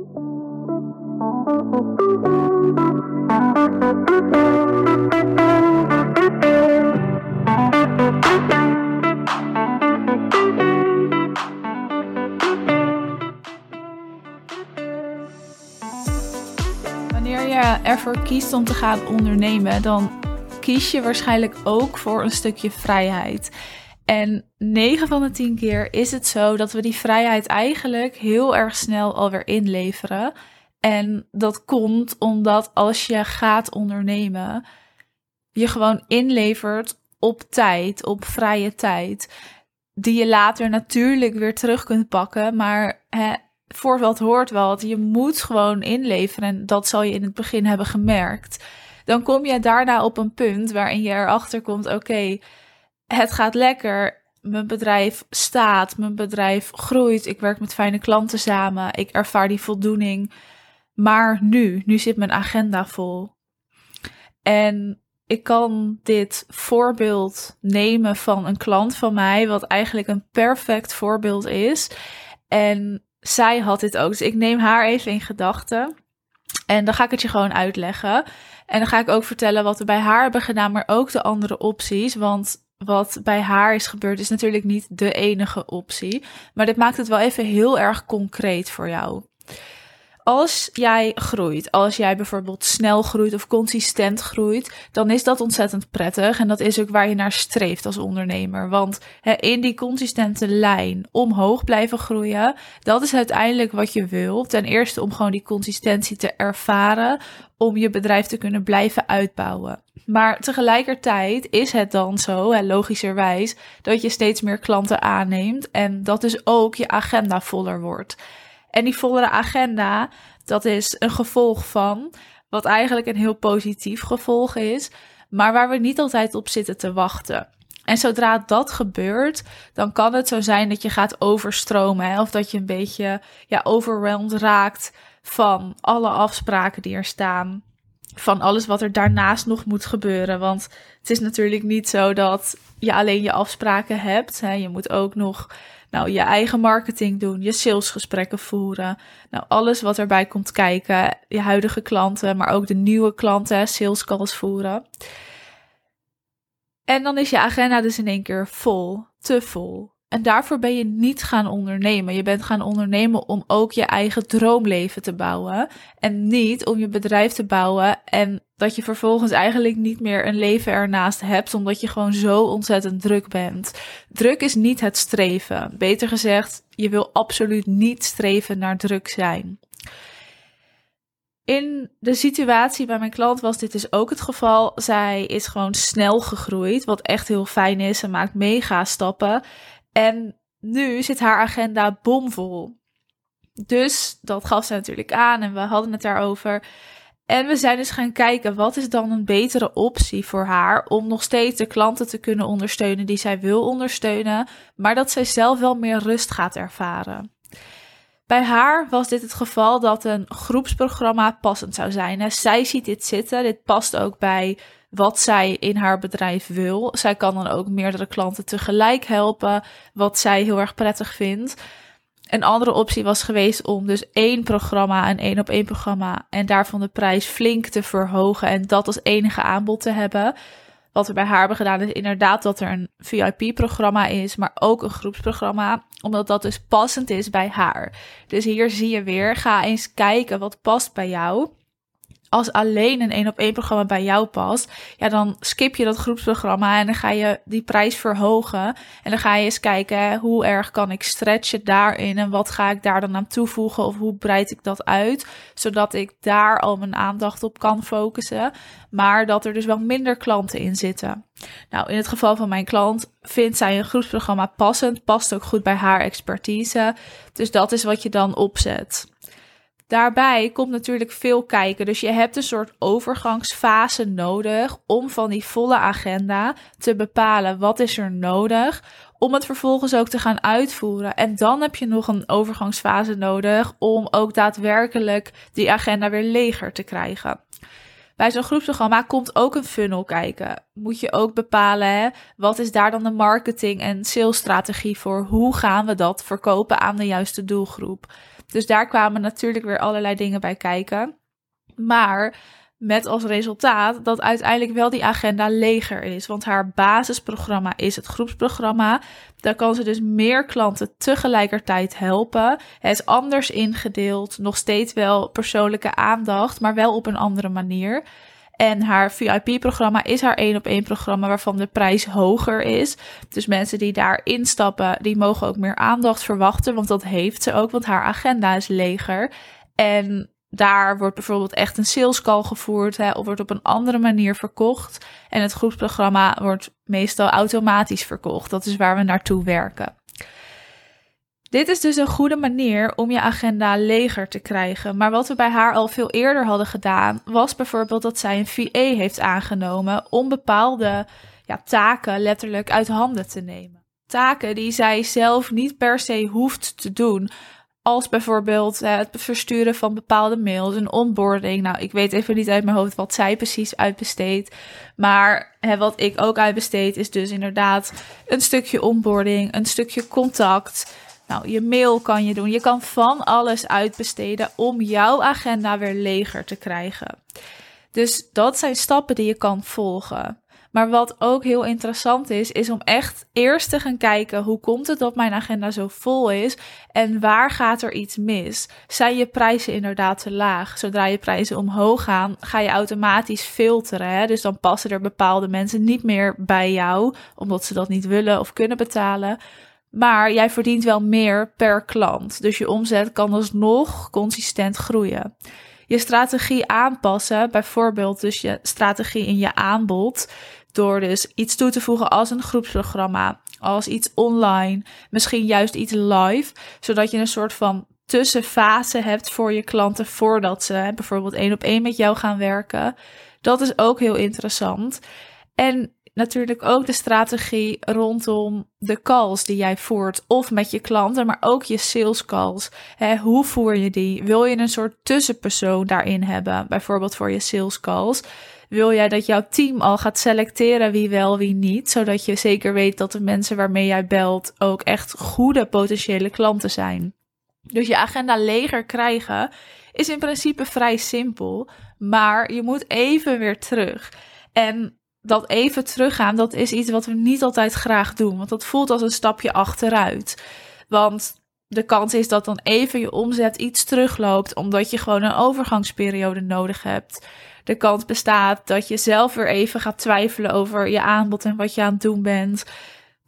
Wanneer je ervoor kiest om te gaan ondernemen, dan kies je waarschijnlijk ook voor een stukje vrijheid. En 9 van de 10 keer is het zo dat we die vrijheid eigenlijk heel erg snel alweer inleveren. En dat komt omdat als je gaat ondernemen, je gewoon inlevert op tijd, op vrije tijd, die je later natuurlijk weer terug kunt pakken. Maar hè, voor wat hoort wat, je moet gewoon inleveren en dat zal je in het begin hebben gemerkt. Dan kom je daarna op een punt waarin je erachter komt, oké, het gaat lekker. Mijn bedrijf staat, mijn bedrijf groeit, ik werk met fijne klanten samen, ik ervaar die voldoening. Maar nu, nu zit mijn agenda vol. En ik kan dit voorbeeld nemen van een klant van mij, wat eigenlijk een perfect voorbeeld is. En zij had dit ook. Dus ik neem haar even in gedachten. En dan ga ik het je gewoon uitleggen. En dan ga ik ook vertellen wat we bij haar hebben gedaan, maar ook de andere opties. Want wat bij haar is gebeurd is natuurlijk niet de enige optie. Maar dit maakt het wel even heel erg concreet voor jou als jij groeit, als jij bijvoorbeeld snel groeit of consistent groeit, dan is dat ontzettend prettig. En dat is ook waar je naar streeft als ondernemer. Want in die consistente lijn omhoog blijven groeien, dat is uiteindelijk wat je wil. Ten eerste om gewoon die consistentie te ervaren, om je bedrijf te kunnen blijven uitbouwen. Maar tegelijkertijd is het dan zo, logischerwijs, dat je steeds meer klanten aanneemt en dat dus ook je agenda voller wordt. En die vollere agenda, dat is een gevolg van, wat eigenlijk een heel positief gevolg is, maar waar we niet altijd op zitten te wachten. En zodra dat gebeurt, dan kan het zo zijn dat je gaat overstromen. Of dat je een beetje ja, overwhelmed raakt van alle afspraken die er staan. Van alles wat er daarnaast nog moet gebeuren. Want het is natuurlijk niet zo dat je alleen je afspraken hebt. Hè? Je moet ook nog nou, je eigen marketing doen, je salesgesprekken voeren. Nou, alles wat erbij komt kijken. Je huidige klanten, maar ook de nieuwe klanten, sales calls voeren. En dan is je agenda dus in één keer vol, te vol. En daarvoor ben je niet gaan ondernemen. Je bent gaan ondernemen om ook je eigen droomleven te bouwen. En niet om je bedrijf te bouwen en dat je vervolgens eigenlijk niet meer een leven ernaast hebt, omdat je gewoon zo ontzettend druk bent. Druk is niet het streven. Beter gezegd, je wil absoluut niet streven naar druk zijn. In de situatie bij mijn klant was dit dus ook het geval. Zij is gewoon snel gegroeid, wat echt heel fijn is. Ze maakt mega stappen. En nu zit haar agenda bomvol. Dus dat gaf ze natuurlijk aan en we hadden het daarover. En we zijn dus gaan kijken, wat is dan een betere optie voor haar om nog steeds de klanten te kunnen ondersteunen die zij wil ondersteunen, maar dat zij zelf wel meer rust gaat ervaren. Bij haar was dit het geval dat een groepsprogramma passend zou zijn. Zij ziet dit zitten, dit past ook bij wat zij in haar bedrijf wil. Zij kan dan ook meerdere klanten tegelijk helpen, wat zij heel erg prettig vindt. Een andere optie was geweest om dus één programma, een één op één programma, en daarvan de prijs flink te verhogen en dat als enige aanbod te hebben. Wat we bij haar hebben gedaan is inderdaad dat er een VIP-programma is, maar ook een groepsprogramma, omdat dat dus passend is bij haar. Dus hier zie je weer, ga eens kijken wat past bij jou als alleen een één op één programma bij jou past, ja, dan skip je dat groepsprogramma en dan ga je die prijs verhogen. En dan ga je eens kijken hoe erg kan ik stretchen daarin en wat ga ik daar dan aan toevoegen of hoe breid ik dat uit, zodat ik daar al mijn aandacht op kan focussen, maar dat er dus wel minder klanten in zitten. Nou, in het geval van mijn klant vindt zij een groepsprogramma passend, past ook goed bij haar expertise. Dus dat is wat je dan opzet. Daarbij komt natuurlijk veel kijken. Dus je hebt een soort overgangsfase nodig om van die volle agenda te bepalen wat is er nodig om het vervolgens ook te gaan uitvoeren. En dan heb je nog een overgangsfase nodig om ook daadwerkelijk die agenda weer leger te krijgen. Bij zo'n groepsprogramma komt ook een funnel kijken. Moet je ook bepalen, hè, wat is daar dan de marketing en salesstrategie voor? Hoe gaan we dat verkopen aan de juiste doelgroep? Dus daar kwamen natuurlijk weer allerlei dingen bij kijken. Maar met als resultaat dat uiteindelijk wel die agenda leger is. Want haar basisprogramma is het groepsprogramma. Daar kan ze dus meer klanten tegelijkertijd helpen. Het is anders ingedeeld. Nog steeds wel persoonlijke aandacht, maar wel op een andere manier. En haar VIP-programma is haar één op één programma waarvan de prijs hoger is. Dus mensen die daar instappen, die mogen ook meer aandacht verwachten. Want dat heeft ze ook, want haar agenda is leger. En daar wordt bijvoorbeeld echt een sales call gevoerd hè, of wordt op een andere manier verkocht. En het groepsprogramma wordt meestal automatisch verkocht. Dat is waar we naartoe werken. Dit is dus een goede manier om je agenda leger te krijgen. Maar wat we bij haar al veel eerder hadden gedaan, was bijvoorbeeld dat zij een VA heeft aangenomen om bepaalde ja, taken letterlijk uit handen te nemen. Taken die zij zelf niet per se hoeft te doen. Als bijvoorbeeld het versturen van bepaalde mails, een onboarding. Nou, ik weet even niet uit mijn hoofd wat zij precies uitbesteedt. Maar hè, wat ik ook uitbesteed is dus inderdaad een stukje onboarding, een stukje contact. Nou, je mail kan je doen. Je kan van alles uitbesteden om jouw agenda weer leger te krijgen. Dus dat zijn stappen die je kan volgen. Maar wat ook heel interessant is, is om echt eerst te gaan kijken hoe komt het dat mijn agenda zo vol is en waar gaat er iets mis? Zijn je prijzen inderdaad te laag? Zodra je prijzen omhoog gaan, ga je automatisch filteren. Hè? Dus dan passen er bepaalde mensen niet meer bij jou, omdat ze dat niet willen of kunnen betalen. Maar jij verdient wel meer per klant. Dus je omzet kan alsnog consistent groeien. Je strategie aanpassen, bijvoorbeeld dus je strategie in je aanbod, door dus iets toe te voegen als een groepsprogramma, als iets online, misschien juist iets live, zodat je een soort van tussenfase hebt voor je klanten voordat ze bijvoorbeeld één op één met jou gaan werken. Dat is ook heel interessant. En natuurlijk ook de strategie rondom de calls die jij voert. Of met je klanten, maar ook je sales calls. hoe voer je die? Wil je een soort tussenpersoon daarin hebben? Bijvoorbeeld voor je sales calls. Wil jij dat jouw team al gaat selecteren wie wel, wie niet? Zodat je zeker weet dat de mensen waarmee jij belt ook echt goede potentiële klanten zijn. Dus je agenda leger krijgen is in principe vrij simpel. Maar je moet even weer terug. En dat even teruggaan, dat is iets wat we niet altijd graag doen. Want dat voelt als een stapje achteruit. Want de kans is dat dan even je omzet iets terugloopt, omdat je gewoon een overgangsperiode nodig hebt. De kans bestaat dat je zelf weer even gaat twijfelen over je aanbod en wat je aan het doen bent.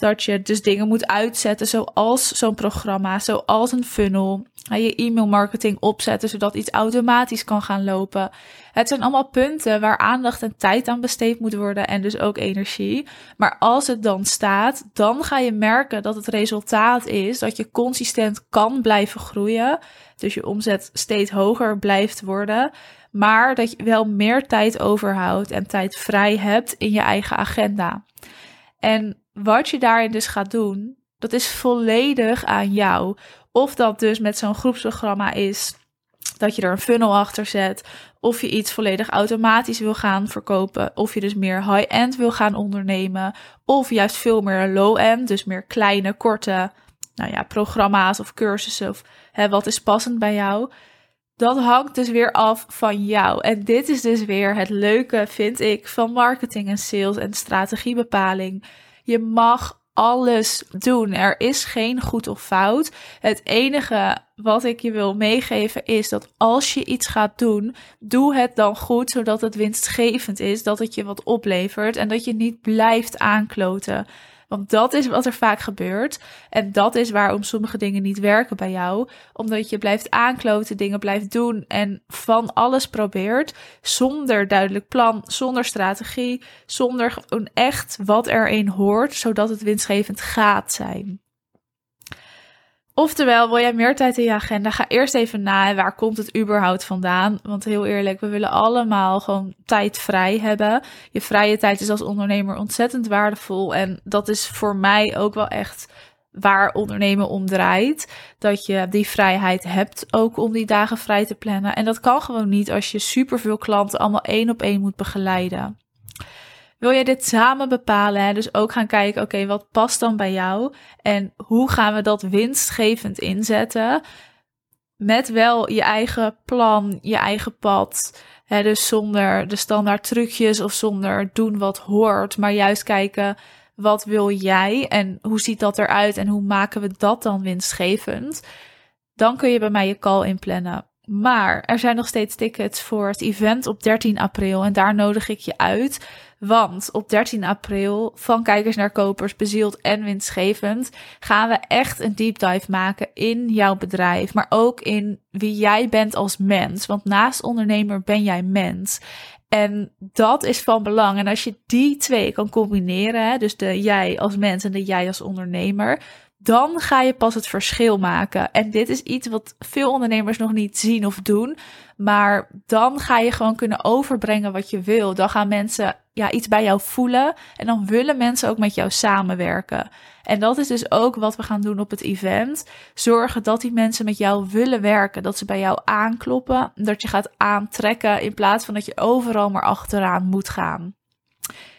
Dat je dus dingen moet uitzetten, zoals zo'n programma, zoals een funnel. Je e-mail marketing opzetten, zodat iets automatisch kan gaan lopen. Het zijn allemaal punten waar aandacht en tijd aan besteed moet worden en dus ook energie. Maar als het dan staat, dan ga je merken dat het resultaat is dat je consistent kan blijven groeien. Dus je omzet steeds hoger blijft worden. Maar dat je wel meer tijd overhoudt en tijd vrij hebt in je eigen agenda. En wat je daarin dus gaat doen, dat is volledig aan jou. Of dat dus met zo'n groepsprogramma is dat je er een funnel achter zet. Of je iets volledig automatisch wil gaan verkopen. Of je dus meer high-end wil gaan ondernemen. Of juist veel meer low-end. Dus meer kleine, korte nou ja, programma's of cursussen. Of hè, wat is passend bij jou. Dat hangt dus weer af van jou. En dit is dus weer het leuke, vind ik, van marketing en sales en strategiebepaling. Je mag alles doen. Er is geen goed of fout. Het enige wat ik je wil meegeven is dat als je iets gaat doen, doe het dan goed, zodat het winstgevend is, dat het je wat oplevert en dat je niet blijft aankloten. Want dat is wat er vaak gebeurt. En dat is waarom sommige dingen niet werken bij jou. Omdat je blijft aankloten, dingen blijft doen en van alles probeert. Zonder duidelijk plan, zonder strategie, zonder gewoon echt wat erin hoort, zodat het winstgevend gaat zijn. Oftewel, wil jij meer tijd in je agenda? Ga eerst even na waar komt het überhaupt vandaan? Want heel eerlijk, we willen allemaal gewoon tijd vrij hebben. Je vrije tijd is als ondernemer ontzettend waardevol. En dat is voor mij ook wel echt waar ondernemen om draait. Dat je die vrijheid hebt ook om die dagen vrij te plannen. En dat kan gewoon niet als je superveel klanten allemaal één op één moet begeleiden. Wil je dit samen bepalen? Hè? Dus ook gaan kijken, oké, wat past dan bij jou? En hoe gaan we dat winstgevend inzetten? met wel je eigen plan, je eigen pad. Hè, dus zonder de standaard trucjes of zonder doen wat hoort, maar juist kijken wat wil jij en hoe ziet dat eruit en hoe maken we dat dan winstgevend. Dan kun je bij mij je call inplannen. Maar er zijn nog steeds tickets voor het event op 13 april en daar nodig ik je uit. Want op 13 april, van kijkers naar kopers, bezield en winstgevend, gaan we echt een deep dive maken in jouw bedrijf, maar ook in wie jij bent als mens. Want naast ondernemer ben jij mens. En dat is van belang. En als je die twee kan combineren, dus de jij als mens en de jij als ondernemer, dan ga je pas het verschil maken. En dit is iets wat veel ondernemers nog niet zien of doen. Maar dan ga je gewoon kunnen overbrengen wat je wil. Dan gaan mensen ja, iets bij jou voelen. En dan willen mensen ook met jou samenwerken. En dat is dus ook wat we gaan doen op het event. Zorgen dat die mensen met jou willen werken. Dat ze bij jou aankloppen. Dat je gaat aantrekken in plaats van dat je overal maar achteraan moet gaan.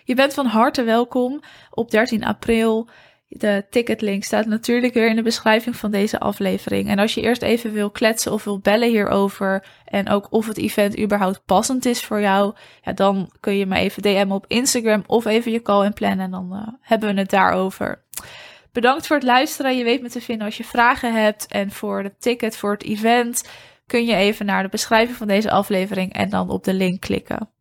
Je bent van harte welkom op 13 april. De ticketlink staat natuurlijk weer in de beschrijving van deze aflevering. En als je eerst even wil kletsen of wil bellen hierover en ook of het event überhaupt passend is voor jou, ja, dan kun je me even DM op Instagram of even je call in plannen en dan uh, hebben we het daarover. Bedankt voor het luisteren. Je weet me te vinden als je vragen hebt. En voor de ticket voor het event kun je even naar de beschrijving van deze aflevering en dan op de link klikken.